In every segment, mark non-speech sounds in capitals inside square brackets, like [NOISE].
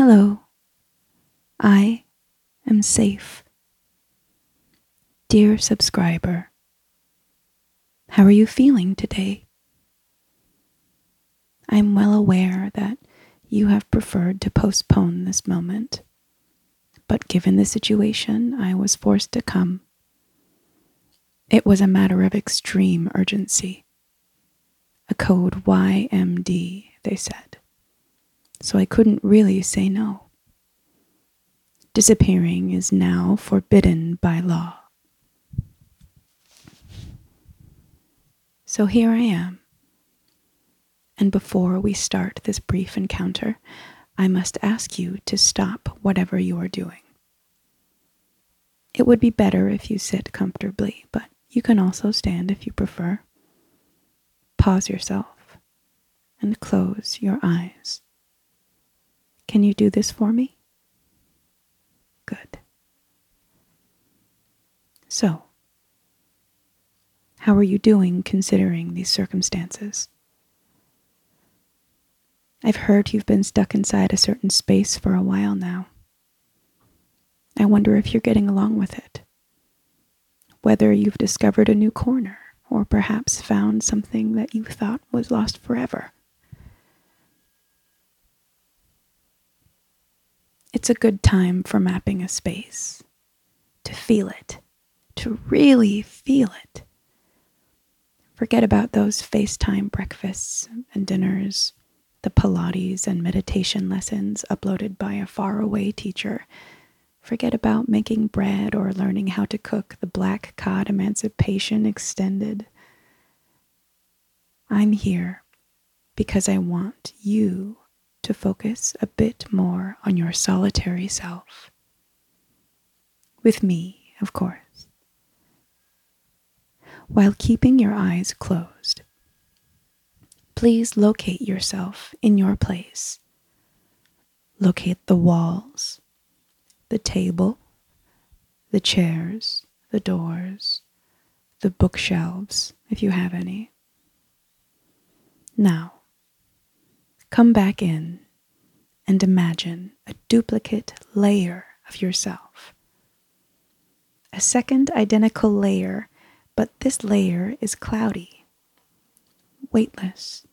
Hello. I am safe. Dear subscriber, how are you feeling today? I'm well aware that you have preferred to postpone this moment, but given the situation, I was forced to come. It was a matter of extreme urgency. A code YMD, they said, so I couldn't really say no. Disappearing is now forbidden by law. So here I am. And before we start this brief encounter, I must ask you to stop whatever you are doing. It would be better if you sit comfortably, but you can also stand if you prefer. Pause yourself and close your eyes. Can you do this for me? Good. So, how are you doing considering these circumstances? I've heard you've been stuck inside a certain space for a while now. I wonder if you're getting along with it. Whether you've discovered a new corner or perhaps found something that you thought was lost forever. It's a good time for mapping a space, to feel it, to really feel it. Forget about those FaceTime breakfasts and dinners, the Pilates and meditation lessons uploaded by a faraway teacher. Forget about making bread or learning how to cook the Black Cod Emancipation Extended. I'm here because I want you to focus a bit more on your solitary self. With me, of course. While keeping your eyes closed, please locate yourself in your place. Locate the walls, the table, the chairs, the doors, the bookshelves, if you have any. Now, Come back in and imagine a duplicate layer of yourself. A second identical layer, but this layer is cloudy, weightless.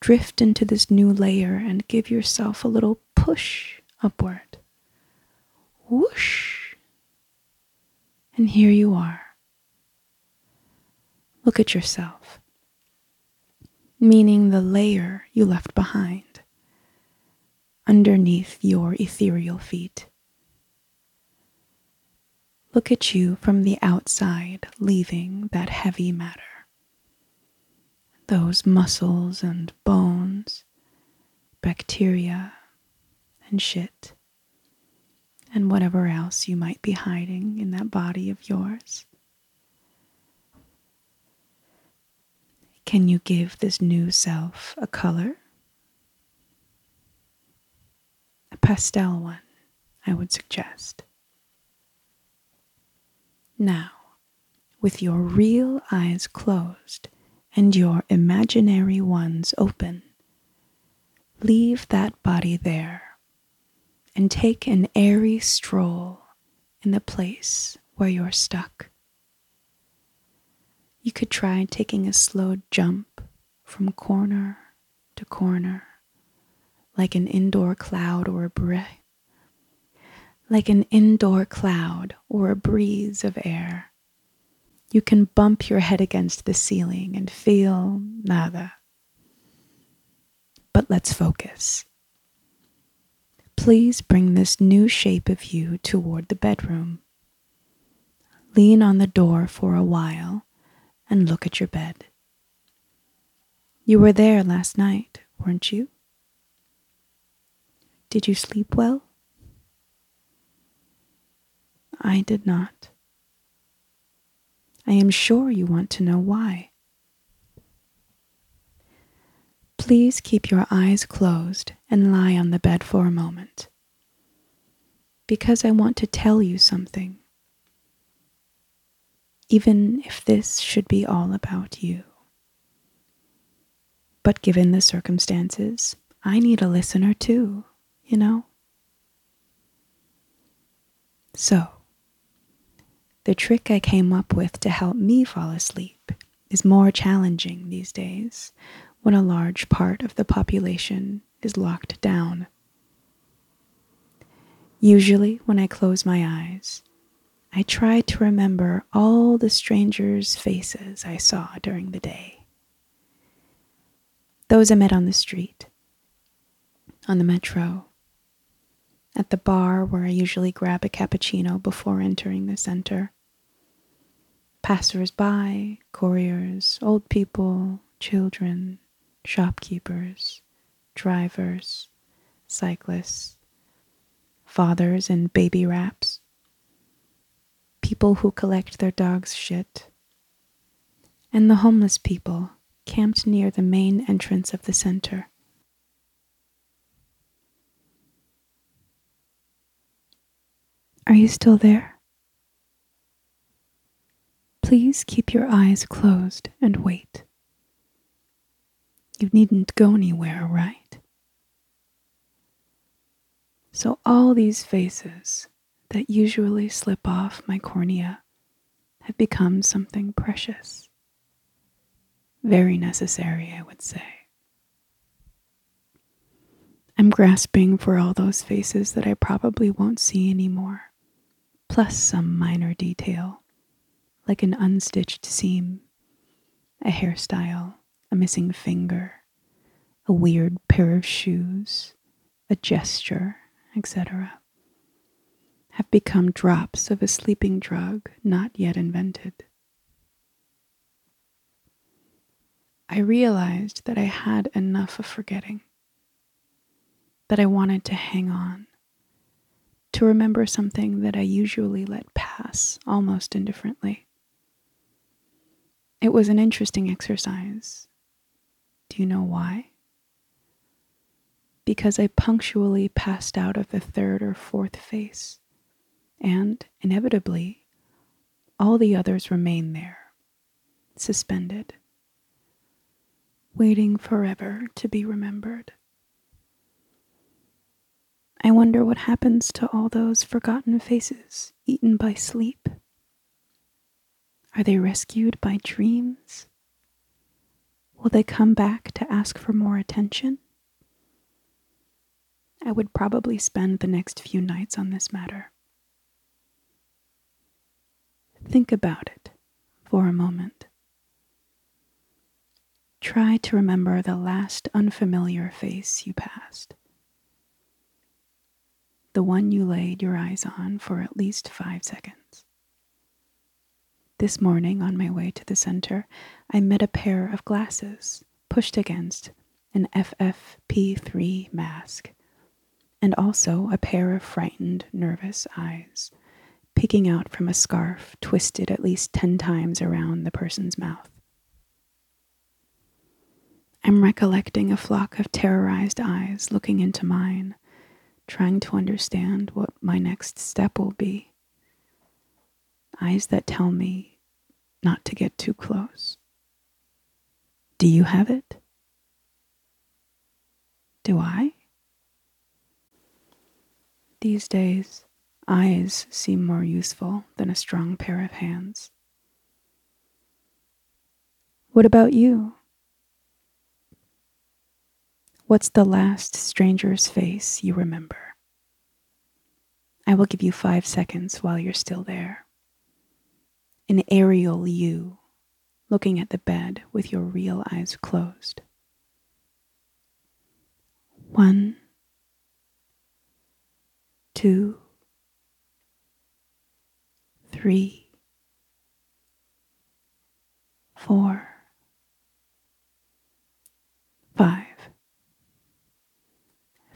Drift into this new layer and give yourself a little push upward. Whoosh! And here you are. Look at yourself meaning the layer you left behind underneath your ethereal feet. Look at you from the outside, leaving that heavy matter. Those muscles and bones, bacteria and shit, and whatever else you might be hiding in that body of yours. Can you give this new self a color? A pastel one, I would suggest. Now, with your real eyes closed and your imaginary ones open, leave that body there and take an airy stroll in the place where you're stuck. You could try taking a slow jump from corner to corner, like an indoor cloud or a breath, like an indoor cloud or a breeze of air. You can bump your head against the ceiling and feel nada. But let's focus. Please bring this new shape of you toward the bedroom. Lean on the door for a while and look at your bed. You were there last night, weren't you? Did you sleep well? I did not. I am sure you want to know why. Please keep your eyes closed and lie on the bed for a moment. Because I want to tell you something even if this should be all about you. But given the circumstances, I need a listener too, you know? So, the trick I came up with to help me fall asleep is more challenging these days when a large part of the population is locked down. Usually, when I close my eyes, I try to remember all the strangers' faces I saw during the day. Those I met on the street, on the metro, at the bar where I usually grab a cappuccino before entering the center. Passers by, couriers, old people, children, shopkeepers, drivers, cyclists, fathers in baby wraps, people who collect their dogs' shit, and the homeless people camped near the main entrance of the center. Are you still there? Please keep your eyes closed and wait. You needn't go anywhere, right? So, all these faces that usually slip off my cornea have become something precious. Very necessary, I would say. I'm grasping for all those faces that I probably won't see anymore plus some minor detail, like an unstitched seam, a hairstyle, a missing finger, a weird pair of shoes, a gesture, etc., have become drops of a sleeping drug not yet invented. I realized that I had enough of forgetting, that I wanted to hang on to remember something that I usually let pass almost indifferently. It was an interesting exercise. Do you know why? Because I punctually passed out of the third or fourth face, and inevitably, all the others remain there, suspended, waiting forever to be remembered. I wonder what happens to all those forgotten faces eaten by sleep. Are they rescued by dreams? Will they come back to ask for more attention? I would probably spend the next few nights on this matter. Think about it for a moment. Try to remember the last unfamiliar face you passed the one you laid your eyes on for at least five seconds. This morning, on my way to the center, I met a pair of glasses pushed against an FFP3 mask, and also a pair of frightened, nervous eyes peeking out from a scarf twisted at least ten times around the person's mouth. I'm recollecting a flock of terrorized eyes looking into mine trying to understand what my next step will be. Eyes that tell me not to get too close. Do you have it? Do I? These days, eyes seem more useful than a strong pair of hands. What about you? What's the last stranger's face you remember? I will give you five seconds while you're still there. An aerial you looking at the bed with your real eyes closed. One, two, three, four, five.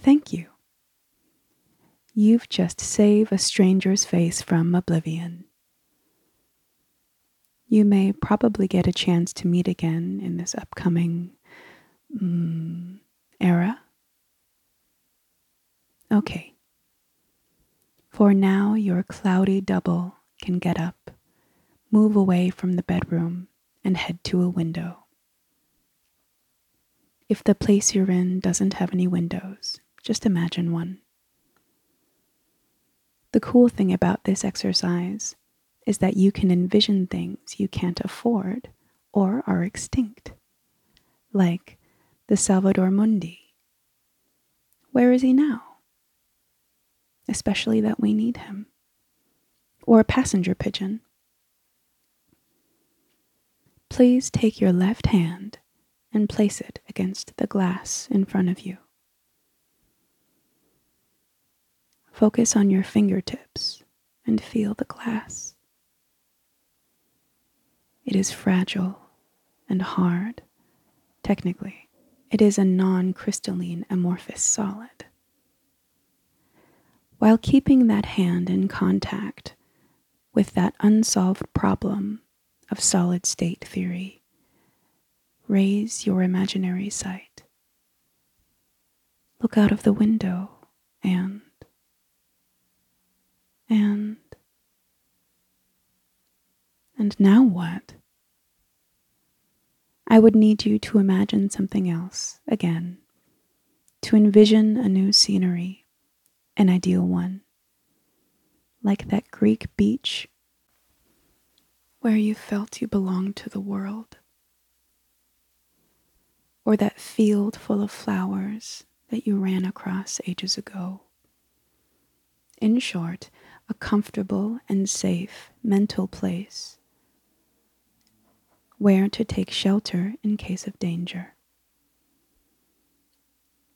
Thank you. You've just saved a stranger's face from oblivion. You may probably get a chance to meet again in this upcoming um, era. Okay. For now, your cloudy double can get up, move away from the bedroom, and head to a window. If the place you're in doesn't have any windows, just imagine one. The cool thing about this exercise is that you can envision things you can't afford or are extinct, like the Salvator Mundi. Where is he now? Especially that we need him. Or a passenger pigeon. Please take your left hand and place it against the glass in front of you. Focus on your fingertips and feel the glass. It is fragile and hard. Technically, it is a non crystalline amorphous solid. While keeping that hand in contact with that unsolved problem of solid state theory, raise your imaginary sight. Look out of the window and, and, and now what? I would need you to imagine something else again, to envision a new scenery, an ideal one, like that Greek beach where you felt you belonged to the world or that field full of flowers that you ran across ages ago. In short, a comfortable and safe mental place where to take shelter in case of danger.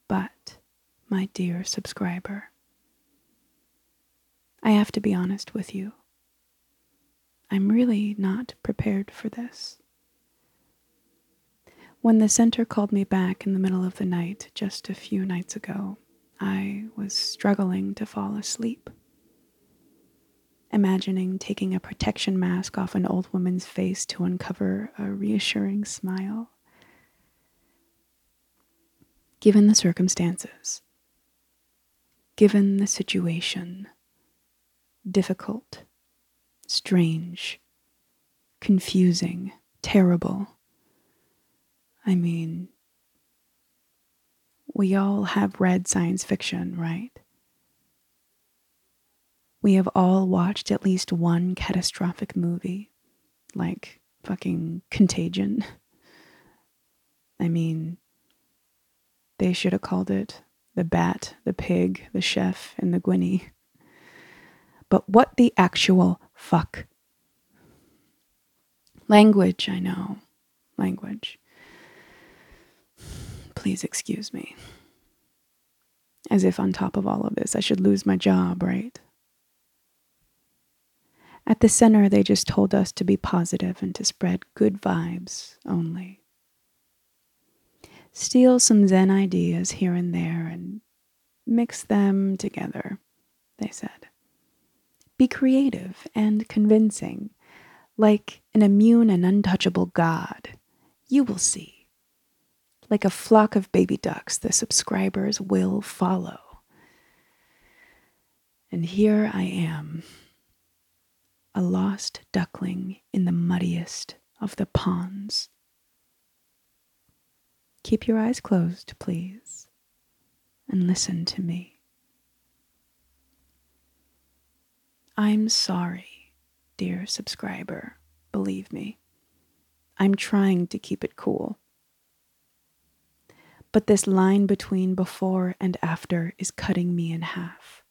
But, my dear subscriber, I have to be honest with you. I'm really not prepared for this. When the center called me back in the middle of the night just a few nights ago, I was struggling to fall asleep. Imagining taking a protection mask off an old woman's face to uncover a reassuring smile. Given the circumstances, given the situation, difficult, strange, confusing, terrible I mean, we all have read science fiction, right? We have all watched at least one catastrophic movie, like fucking Contagion. [LAUGHS] I mean, they should have called it The Bat, the Pig, the Chef, and the Gwinny. But what the actual fuck? Language, I know. Language. Please excuse me. As if on top of all of this, I should lose my job, right? At the center, they just told us to be positive and to spread good vibes only. Steal some Zen ideas here and there and mix them together, they said. Be creative and convincing, like an immune and untouchable God. You will see. Like a flock of baby ducks, the subscribers will follow. And here I am, a lost duckling in the muddiest of the ponds. Keep your eyes closed, please, and listen to me. I'm sorry, dear subscriber, believe me. I'm trying to keep it cool but this line between before and after is cutting me in half.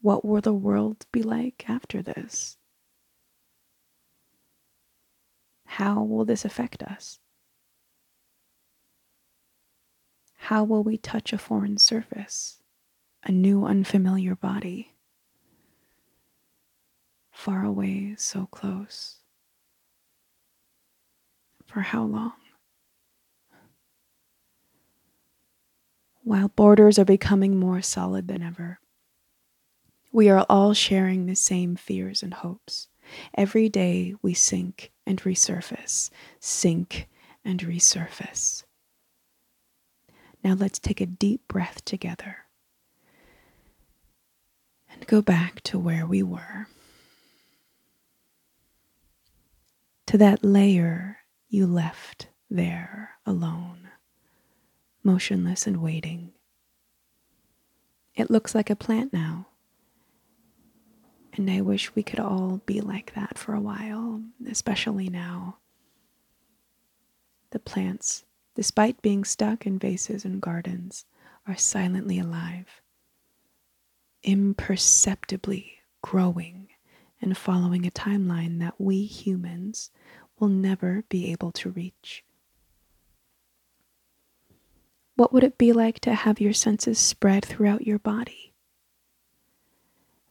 What will the world be like after this? How will this affect us? How will we touch a foreign surface, a new unfamiliar body? Far away, so close. For how long? while borders are becoming more solid than ever. We are all sharing the same fears and hopes. Every day we sink and resurface, sink and resurface. Now let's take a deep breath together and go back to where we were. To that layer you left there alone, motionless and waiting. It looks like a plant now. And I wish we could all be like that for a while, especially now. The plants, despite being stuck in vases and gardens, are silently alive, imperceptibly growing and following a timeline that we humans will never be able to reach. What would it be like to have your senses spread throughout your body?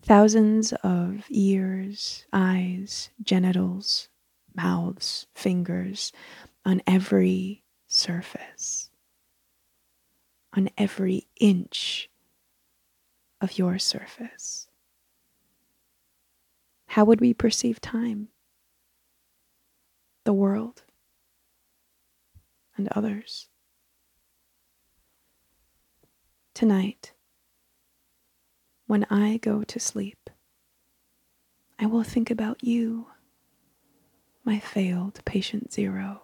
Thousands of ears, eyes, genitals, mouths, fingers on every surface, on every inch of your surface. How would we perceive time, the world, and others? Tonight, when I go to sleep, I will think about you, my failed patient zero.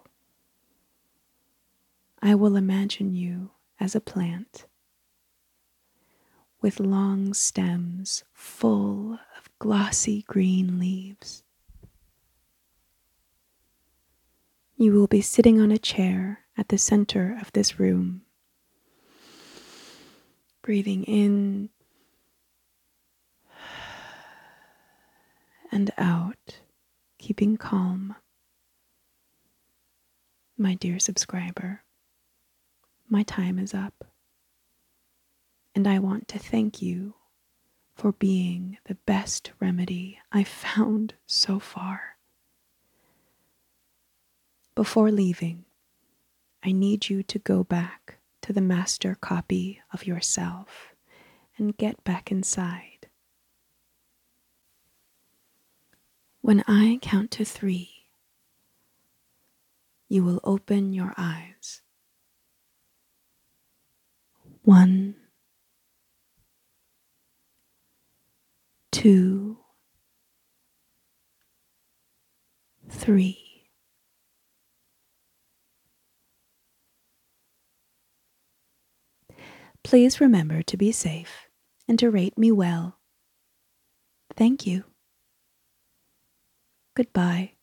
I will imagine you as a plant with long stems full of glossy green leaves. You will be sitting on a chair at the center of this room, breathing in and out, keeping calm. My dear subscriber, my time is up and I want to thank you for being the best remedy I've found so far. Before leaving, I need you to go back to the master copy of yourself and get back inside. When I count to three, you will open your eyes. One, two, three. Please remember to be safe and to rate me well. Thank you. Goodbye.